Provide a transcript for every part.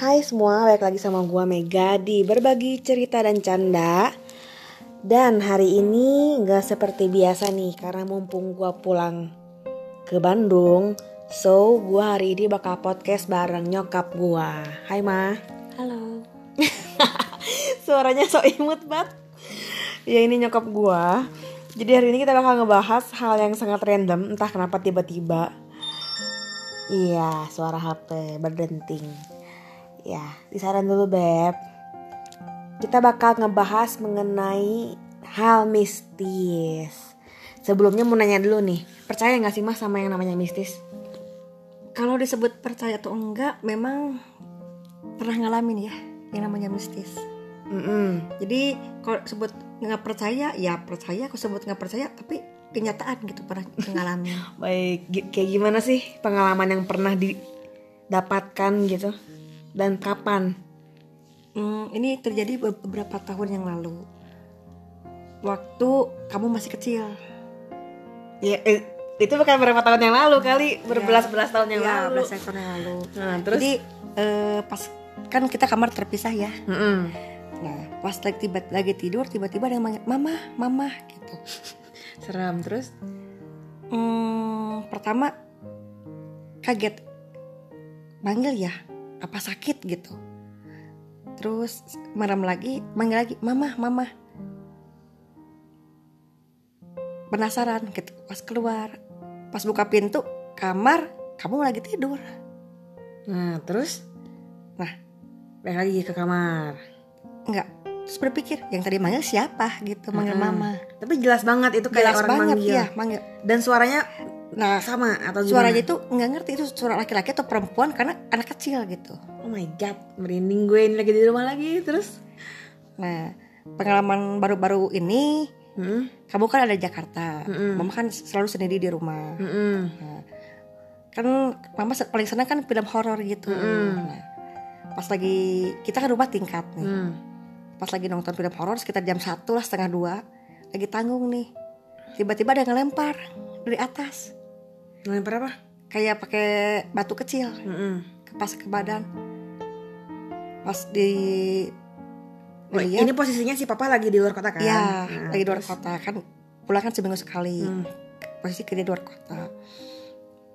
Hai semua, balik lagi sama gua Mega di berbagi cerita dan canda. Dan hari ini gak seperti biasa nih karena mumpung gua pulang ke Bandung, so gua hari ini bakal podcast bareng nyokap gua. Hai Ma. Halo. Suaranya so imut banget. Ya ini nyokap gua. Jadi hari ini kita bakal ngebahas hal yang sangat random, entah kenapa tiba-tiba. Iya, suara HP berdenting. Ya, disaran dulu Beb. Kita bakal ngebahas mengenai hal mistis. Sebelumnya mau nanya dulu nih, percaya nggak sih Mas sama yang namanya mistis? Kalau disebut percaya atau enggak, memang pernah ngalamin ya yang namanya mistis. Mm-mm. Jadi kalau sebut nggak percaya, ya percaya. Kalau sebut nggak percaya, tapi kenyataan gitu pernah ngalamin. Baik, kayak gimana sih pengalaman yang pernah didapatkan gitu? Dan kapan? Hmm, ini terjadi be- beberapa tahun yang lalu. Waktu kamu masih kecil. Ya, eh, itu bukan berapa tahun yang lalu kali, berbelas-belas tahun yang ya, lalu. belasan tahun yang lalu. Nah, terus Jadi eh, pas kan kita kamar terpisah ya. Mm-mm. Nah, pas lagi tiba lagi tidur tiba-tiba ada yang manggil mama, mama gitu. seram terus. Hmm, pertama kaget manggil ya apa sakit gitu terus merem lagi manggil lagi mama mama penasaran gitu pas keluar pas buka pintu kamar kamu lagi tidur Nah, terus Nah. balik lagi ke kamar. enggak terus berpikir yang tadi manggil siapa gitu manggil Mm-mm. mama Tapi jelas banget itu kayak jelas orang banget manggil. ya manggil Dan suaranya nah sama atau gimana? suaranya itu nggak ngerti itu suara laki-laki atau perempuan karena anak kecil gitu Oh my god, merinding gue ini lagi di rumah lagi terus. Nah, pengalaman baru-baru ini, Mm-mm. kamu kan ada Jakarta, Mm-mm. mama kan selalu sendiri di rumah. Mm-mm. Nah, kan mama paling senang kan film horor gitu. Mm-mm. Nah, pas lagi kita kan rumah tingkat nih, Mm. pas lagi nonton film horor sekitar jam satu lah setengah dua, lagi tanggung nih, tiba-tiba ada yang ngelempar dari atas, Ngelempar apa? kayak pakai batu kecil Mm-mm. ke pas ke badan. Pas di Oh, dilihat, ini posisinya si papa lagi di luar kota kan? Ya, Nah, lagi di luar terus? kota kan pulang kan seminggu sekali. Hmm. Posisi kerja di luar kota.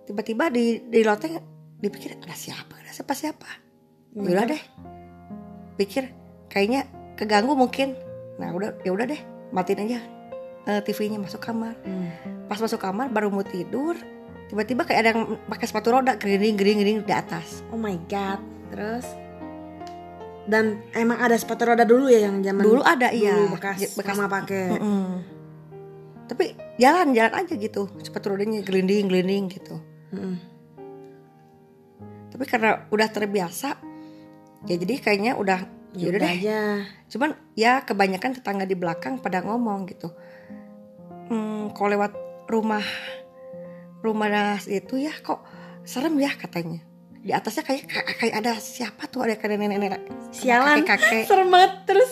Tiba-tiba di di loteng dipikir ada siapa? Ada siapa siapa? Ya udah deh. Pikir kayaknya keganggu mungkin. Nah, udah ya udah deh, matiin aja eh, TV-nya masuk kamar. Hmm. Pas masuk kamar baru mau tidur, tiba-tiba kayak ada yang pakai sepatu roda gering gering gering di atas. Oh my god, terus dan emang ada sepatu roda dulu ya yang zaman Dulu ada iya, dulu bekas, J- bekas sama pakai. Mm-mm. Tapi jalan jalan aja gitu, sepatu rodanya gelinding gelinding gitu. Mm-mm. tapi karena udah terbiasa ya jadi kayaknya udah Ya udah udah deh aja. cuman ya kebanyakan tetangga di belakang pada ngomong gitu hmm, kalau lewat rumah rumah das itu ya kok serem ya katanya di atasnya kayak kayak ada siapa tuh ada kayak nenek-nenek Sialan. kakek Serem banget terus.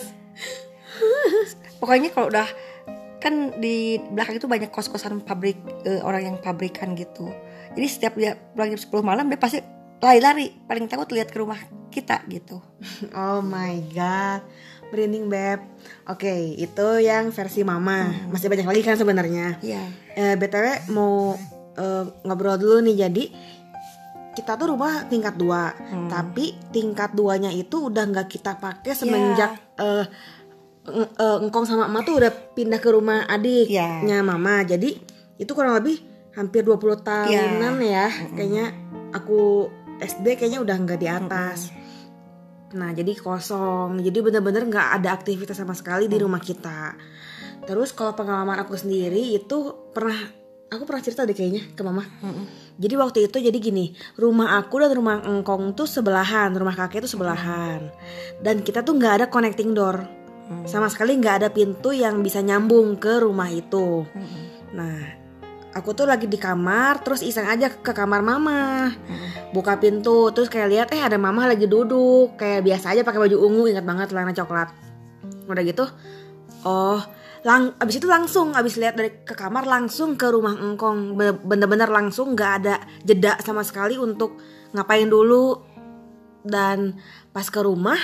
pokoknya kalau udah kan di belakang itu banyak kos-kosan pabrik eh, orang yang pabrikan gitu jadi setiap dia pulang jam 10 malam dia pasti lari-lari paling takut lihat ke rumah kita gitu Oh my god. Merinding beb. Oke, itu yang versi mama. Masih banyak lagi kan sebenarnya. Iya Eh, btw mau eh, ngobrol dulu nih jadi kita tuh rumah tingkat dua, Hmm. tapi tingkat duanya itu udah nggak kita pakai semenjak eh, eng- eh, engkong sama emak tuh udah pindah ke rumah adiknya Iya. mama. Jadi itu kurang lebih hampir 20 tahunan ya. Kayaknya aku SD kayaknya udah nggak di atas. Nah jadi kosong, jadi bener-bener nggak ada aktivitas sama sekali di rumah kita. Terus kalau pengalaman aku sendiri itu pernah, aku pernah cerita deh kayaknya ke mama. Jadi waktu itu jadi gini, rumah aku dan rumah engkong tuh sebelahan, rumah kakek tuh sebelahan. Dan kita tuh nggak ada connecting door, sama sekali nggak ada pintu yang bisa nyambung ke rumah itu. Nah, aku tuh lagi di kamar, terus iseng aja ke kamar mama. Buka pintu terus kayak lihat eh ada mama lagi duduk. Kayak biasa aja pakai baju ungu ingat banget celana coklat. Udah gitu oh lang abis itu langsung abis lihat dari ke kamar langsung ke rumah engkong. Be- bener-bener langsung nggak ada jeda sama sekali untuk ngapain dulu. Dan pas ke rumah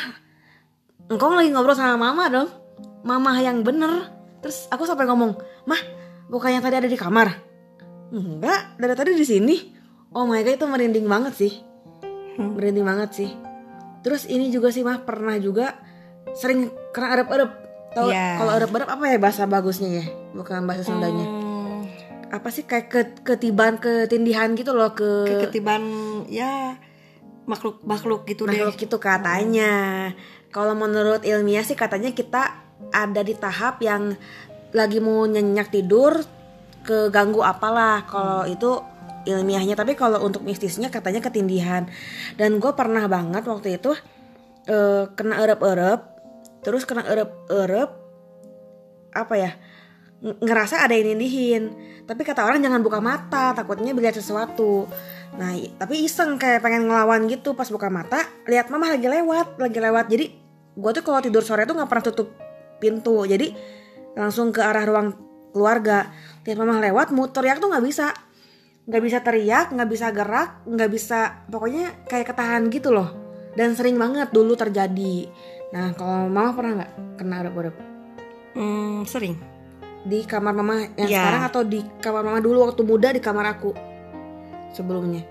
engkau lagi ngobrol sama mama dong. Mama yang bener. Terus aku sampai ngomong mah bukannya tadi ada di kamar? Enggak dari tadi di sini. Oh my god itu merinding banget sih. Merinding banget sih. Terus ini juga sih mah pernah juga sering kena erep-erep tahu Iya. kalau erep-erep apa ya bahasa bagusnya ya? Bukan bahasa Sundanya. Hmm, apa sih kayak ke- ketiban ketindihan gitu loh ke ketiban ya makhluk makhluk gitu makhluk deh itu katanya. Kalau menurut ilmiah sih katanya kita ada di tahap yang lagi mau nyenyak tidur keganggu apalah. Kalau itu ilmiahnya. Tapi kalau untuk mistisnya katanya ketindihan. Dan gue pernah banget waktu itu eh, kena erep-erep terus kena erep-erep apa ya ng- ngerasa ada yang nindihin. Tapi kata orang jangan buka mata takutnya melihat sesuatu. Nah tapi iseng kayak pengen ngelawan gitu. Pas buka mata lihat mama lagi lewat lagi lewat. Jadi gue tuh kalau tidur sore tuh nggak pernah tutup pintu. Jadi langsung ke arah ruang keluarga. Lihat mama lewat mau teriak tuh nggak bisa. Nggak bisa teriak nggak bisa gerak nggak bisa pokoknya kayak ketahan gitu loh. Dan sering banget dulu terjadi nah kalau mama pernah nggak kena erep-erep Hmm, sering. Di kamar mama yang Iya. sekarang atau di kamar mama dulu waktu muda di kamar aku? Sebelumnya.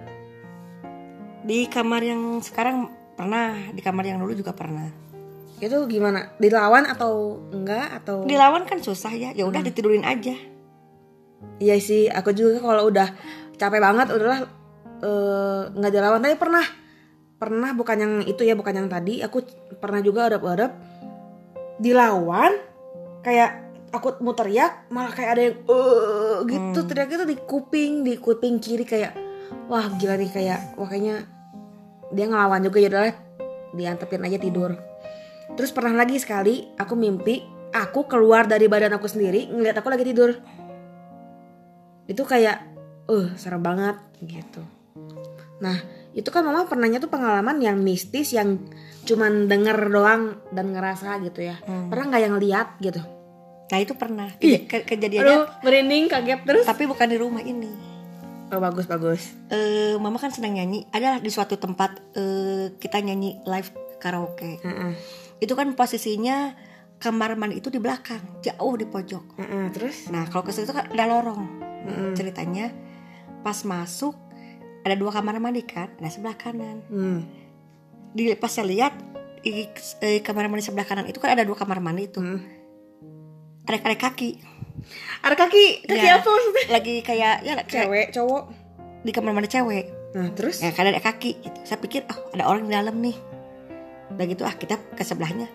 Di kamar yang sekarang pernah di kamar yang dulu juga pernah. Itu gimana? Dilawan atau enggak? Atau dilawan kan susah ya. Ya udah ditidurin aja. Iya sih aku juga kalau udah capek banget udahlah eh, nggak dilawan. Tapi pernah pernah bukan yang itu ya bukan yang tadi aku pernah juga erep-erep dilawan kayak aku mau teriak malah kayak ada yang eh gitu teriak itu di kuping di kuping kiri kayak wah gila nih kayak wah kayaknya dia ngelawan juga ya udahlah diantepin aja tidur. Terus pernah lagi sekali aku mimpi aku keluar dari badan aku sendiri ngeliat aku lagi tidur. Itu kayak eh serem banget gitu. Nah itu kan mama pernahnya tuh pengalaman yang mistis yang cuman denger doang dan ngerasa gitu ya. Pernah nggak yang lihat gitu? Nah itu pernah. Ih. Ke- kejadiannya aduh merinding kaget terus. Tapi bukan di rumah ini. Oh bagus bagus. Eh mama kan senang nyanyi. Adalah di suatu tempat eh, kita nyanyi live karaoke. Heeh. itu kan posisinya kamar mandi itu di belakang jauh di pojok. Heeh, terus? Nah kalau ke situ kan ada lorong. Ceritanya pas masuk ada dua kamar mandi kan? Ada sebelah kanan. Hmm. di pas saya lihat di eh, kamar mandi sebelah kanan itu kan ada dua kamar mandi itu. Hmm. ada kaki. Ada kaki? Kaki Ya, apa maksudnya? Lagi kayak ya kayak cewek cowok? di kamar mandi cewek. Nah terus? Ya kan ada kaki gitu. saya pikir oh ada orang di dalam nih. Udah gitu ah kita ke sebelahnya.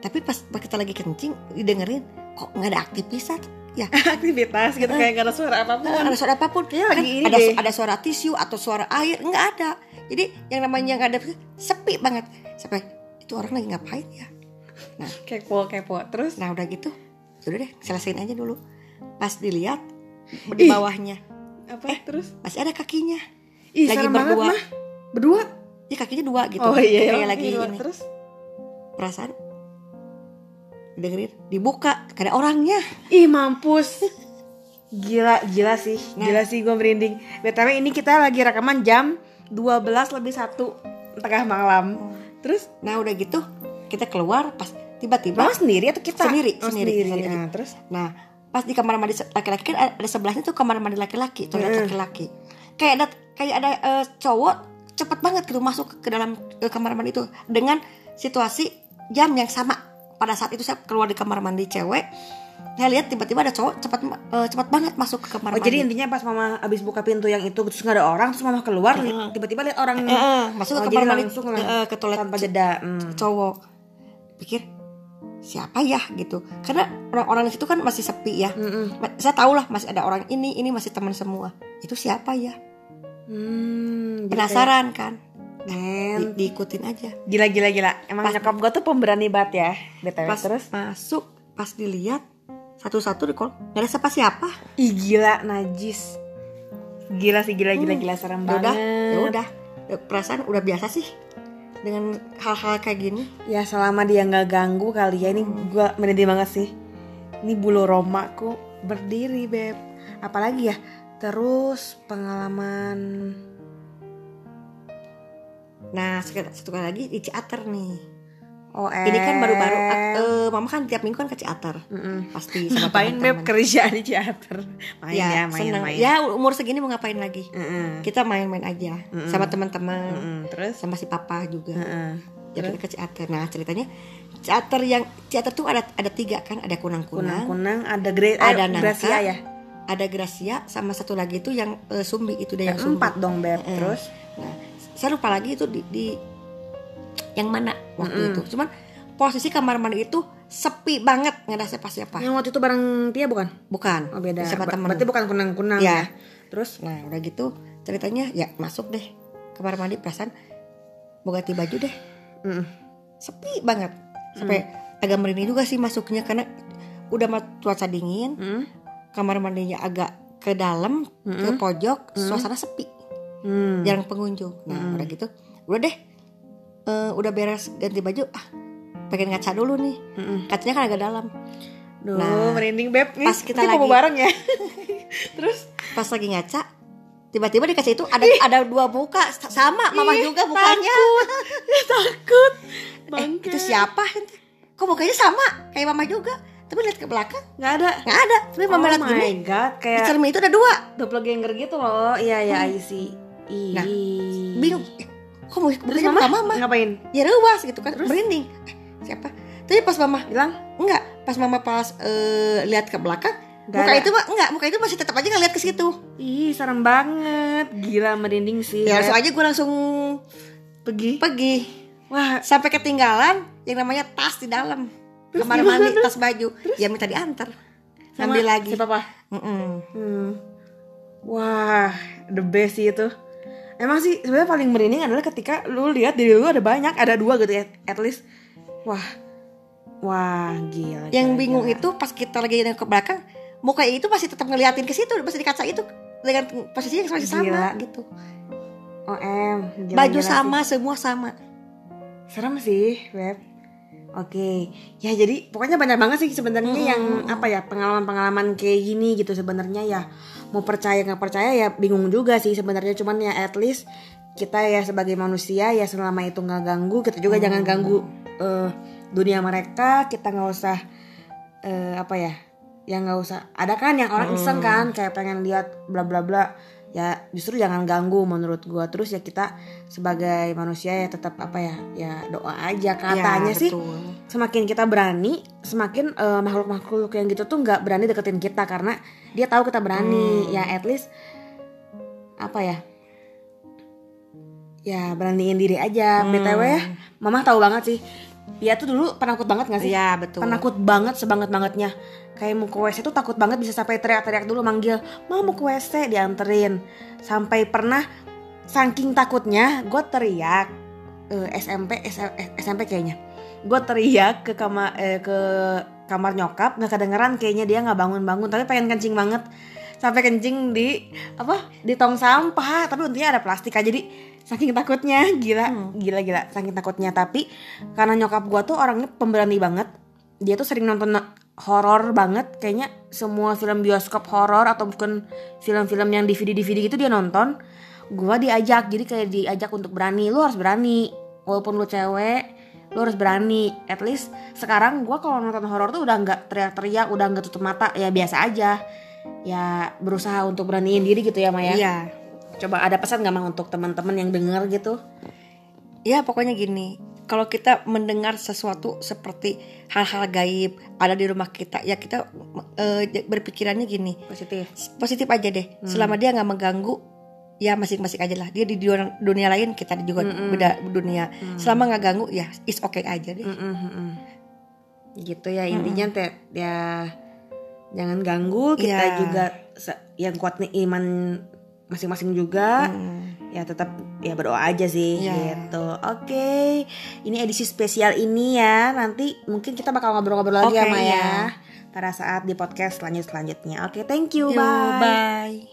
Tapi pas, pas kita lagi kencing didengerin kok nggak ada aktivitas ya. Aktivitas gitu kayak gak ada suara apa pun. Nggak ada suara apa pun. Kan lagi ini ada deh. ada suara tisu atau suara air nggak ada. Jadi yang namanya nggak ada sepi banget. Sampai itu orang lagi ngapain ya? Nah. Kepo kepo. Terus? Nah udah gitu. Udah deh selesain aja dulu. Pas dilihat di Ih. bawahnya. Apa? Terus? masih ada kakinya. Ih, lagi serem banget, berdua. mah. berdua? Ya kakinya dua gitu. Oh iya kayak iya, lagi iya, ini. terus? Perasaan dengerin dibuka ada orangnya. Ih mampus. Gila gila sih. Nah. gila sih gue merinding. Btw ini kita lagi rekaman jam 12 lebih satu tengah malam. Terus? Nah udah gitu kita keluar pas tiba-tiba mama sendiri atau kita? Sendiri, oh, sendiri, sendiri. sendiri. Nah, terus? Nah pas di kamar mandi laki-laki kan ada sebelahnya tuh kamar mandi laki-laki toilet Mm. laki-laki. Kayak ada kayak ada eh, cowok cepet banget gitu masuk ke dalam kamar mandi itu dengan situasi jam yang sama pada saat itu saya keluar di kamar mandi cewek saya lihat tiba-tiba ada cowok cepat eh, cepat banget masuk ke kamar Oh, mandi. jadi intinya pas mama abis buka pintu yang itu terus nggak ada orang terus mama keluar li- tiba-tiba lihat orang eh, masuk Oh, ke kamar mandi langsung eh, ke toilet tanpa jeda hmm. cowok. Pikir siapa ya? gitu. Karena orang-orang di situ kan masih sepi ya. Ma- saya tahu lah masih ada orang ini ini masih teman semua. Itu siapa ya? Hmm, penasaran kan? kayak, men. Di- diikutin aja. Gila gila gila. Emang Pas- nyokap gue tuh pemberani banget ya. Btw pas terus? masuk pas dilihat satu-satu di kolong nggak ada siapa-siapa. Ih gila najis. Gila sih gila gila gila serem ya udah banget. ya udah. Ya, perasaan udah biasa sih dengan hal-hal kayak gini. Ya selama dia nggak ganggu kali ya ini gue merinding banget sih. Ini bulu romaku berdiri beb. Apalagi ya terus pengalaman Nah satu kali lagi di Ciater nih. Oh, Ini kan baru-baru eh, mama kan tiap minggu kan ke Ciater. Mm-mm. Pasti sama Ngapain beb kerja di teater? Main ya, Ya, main seneng. main. Ya umur segini mau ngapain lagi? Mm-mm. Kita main-main aja sama teman-teman. Terus? sama si papa juga. Heeh. Jadi kita ke Ciater. Nah ceritanya Ciater yang Ciater tuh ada ada tiga kan, ada kunang-kunang, Kunang-kunang ada gre ada eh, nangka, Gracia ya. ada Gracia, sama satu lagi itu yang eh, Sumbi itu deh yang Sumbi. Empat dong beb. Mm. Terus? Nah, saya lupa lagi itu di, di yang mana waktu itu. Cuman posisi kamar mandi itu sepi banget nggak ada siapa-siapa. Yang waktu itu bareng Tia bukan? Bukan. Oh beda. Siapa Ba- temen. Berarti bukan kunang-kunang Ya. ya. Terus? Nah udah gitu ceritanya ya masuk deh kamar mandi perasaan mau ganti baju deh Mm. sepi banget sampai agak merinding juga sih masuknya karena udah cuaca dingin Mm. kamar mandinya agak ke dalam ke pojok suasana sepi Hmm. jarang pengunjung nah udah gitu udah deh Eh, udah beres ganti baju ah pengen ngaca dulu nih Mm-mm. kacanya kan agak dalam Duh, Nah, merinding beb. Nih, pas kita nanti lagi- mau bareng ya. Terus? pas lagi ngaca tiba-tiba di kaca itu ada ada dua muka sa- sama mama Ih, juga mukanya Takut. eh Bangke. itu siapa kok mukanya sama kayak mama juga tapi lihat ke belakang Nggak ada. nggak ada tapi mama oh lihat gini god, di kayak cermin itu ada dua doppelganger gitu loh. Iya ya, I see. Ih. Nah, bingung eh, kok mau Terus mukanya mama, mama ngapain? ya ruas gitu kan merinding Eh, siapa tapi pas mama Bilang? enggak pas mama pas eh, lihat ke belakang Nggak muka ada. itu mah enggak muka itu masih tetap aja ngeliat ke situ Ih, serem banget. Gila merinding sih. ya langsung aja gue langsung pergi. pergi Wah, sampai ketinggalan yang namanya tas di dalam Terus kamar gimana mandi tas baju ya minta diantar sama ambil lagi Si papa. Mm-mm. Hmm. Wah, the best sih itu. Emang sih sebenarnya paling merinding adalah ketika lu lihat diri lu ada banyak, ada dua gitu ya, at least. Wah. Wah, gila. yang gila, bingung gila. itu pas kita lagi ke belakang muka itu masih tetap ngeliatin ke situ masih di kaca itu dengan posisinya yang masih sama Gila. gitu OM. gila, baju gila sih. sama semua sama Serem sih, Web. Oke, ya jadi pokoknya banyak banget sih sebenarnya yang apa ya pengalaman-pengalaman kayak gini gitu sebenarnya ya mau percaya nggak percaya ya bingung juga sih sebenarnya. Cuman ya at least kita ya sebagai manusia ya selama itu nggak ganggu kita juga jangan ganggu eh, dunia mereka. Kita nggak usah eh, apa ya yang nggak usah. Ada kan yang orang iseng kan kayak pengen lihat bla bla bla. Ya justru jangan ganggu menurut gua. Terus ya kita sebagai manusia ya tetap apa ya ya doa aja katanya Ya, sih. Semakin kita berani semakin eh, makhluk-makhluk yang gitu tuh nggak berani deketin kita karena dia tahu kita berani. Ya at least apa ya? Ya beraniin diri aja. Btw ya mama tahu banget sih. Dia tuh dulu penakut banget gak sih? Iya betul. Penakut banget sebanget bangetnya. Kayak mau ke WC tuh takut banget bisa sampai teriak-teriak dulu manggil mau mau ke WC dianterin. Sampai pernah saking takutnya gue teriak eh, SMP S- SMP kayaknya gue teriak ke kamar eh, ke kamar nyokap nggak kedengeran kayaknya dia nggak bangun-bangun tapi pengen kencing banget. Sampai kencing di apa di tong sampah tapi untungnya ada plastik aja jadi saking takutnya gila gila gila saking takutnya. Tapi karena nyokap gua tuh orangnya pemberani banget dia tuh sering nonton horor banget kayaknya semua film bioskop horor atau bukan film-film yang DVD DVD gitu dia nonton gua diajak jadi kayak diajak untuk berani lu harus berani walaupun lu cewek lu harus berani. At least sekarang gua kalau nonton horor tuh udah nggak teriak-teriak udah nggak tutup mata ya biasa aja. Ya berusaha untuk beraniin diri gitu ya Maya Iya. Coba ada pesan gak Mang untuk teman-teman yang denger gitu? Ya pokoknya gini. Kalau kita mendengar sesuatu seperti hal-hal gaib ada di rumah kita Ya kita eh, berpikirannya gini. Positif. Positif aja deh. Selama dia nggak mengganggu Ya masing-masing aja lah. Dia di dunia, dunia lain kita juga beda dunia. Selama nggak ganggu ya is okay aja deh. Mm-mm, mm-mm. gitu ya intinya teh ya jangan ganggu. Kita Iya. juga yang kuat nih iman masing-masing juga. Hmm. ya tetap ya berdoa aja sih Iya. gitu. Oke ini edisi spesial ini ya. Nanti mungkin kita bakal ngobrol-ngobrol lagi ya Maya iya. pada saat di podcast selanjut selanjutnya oke thank you. Yo, bye. bye.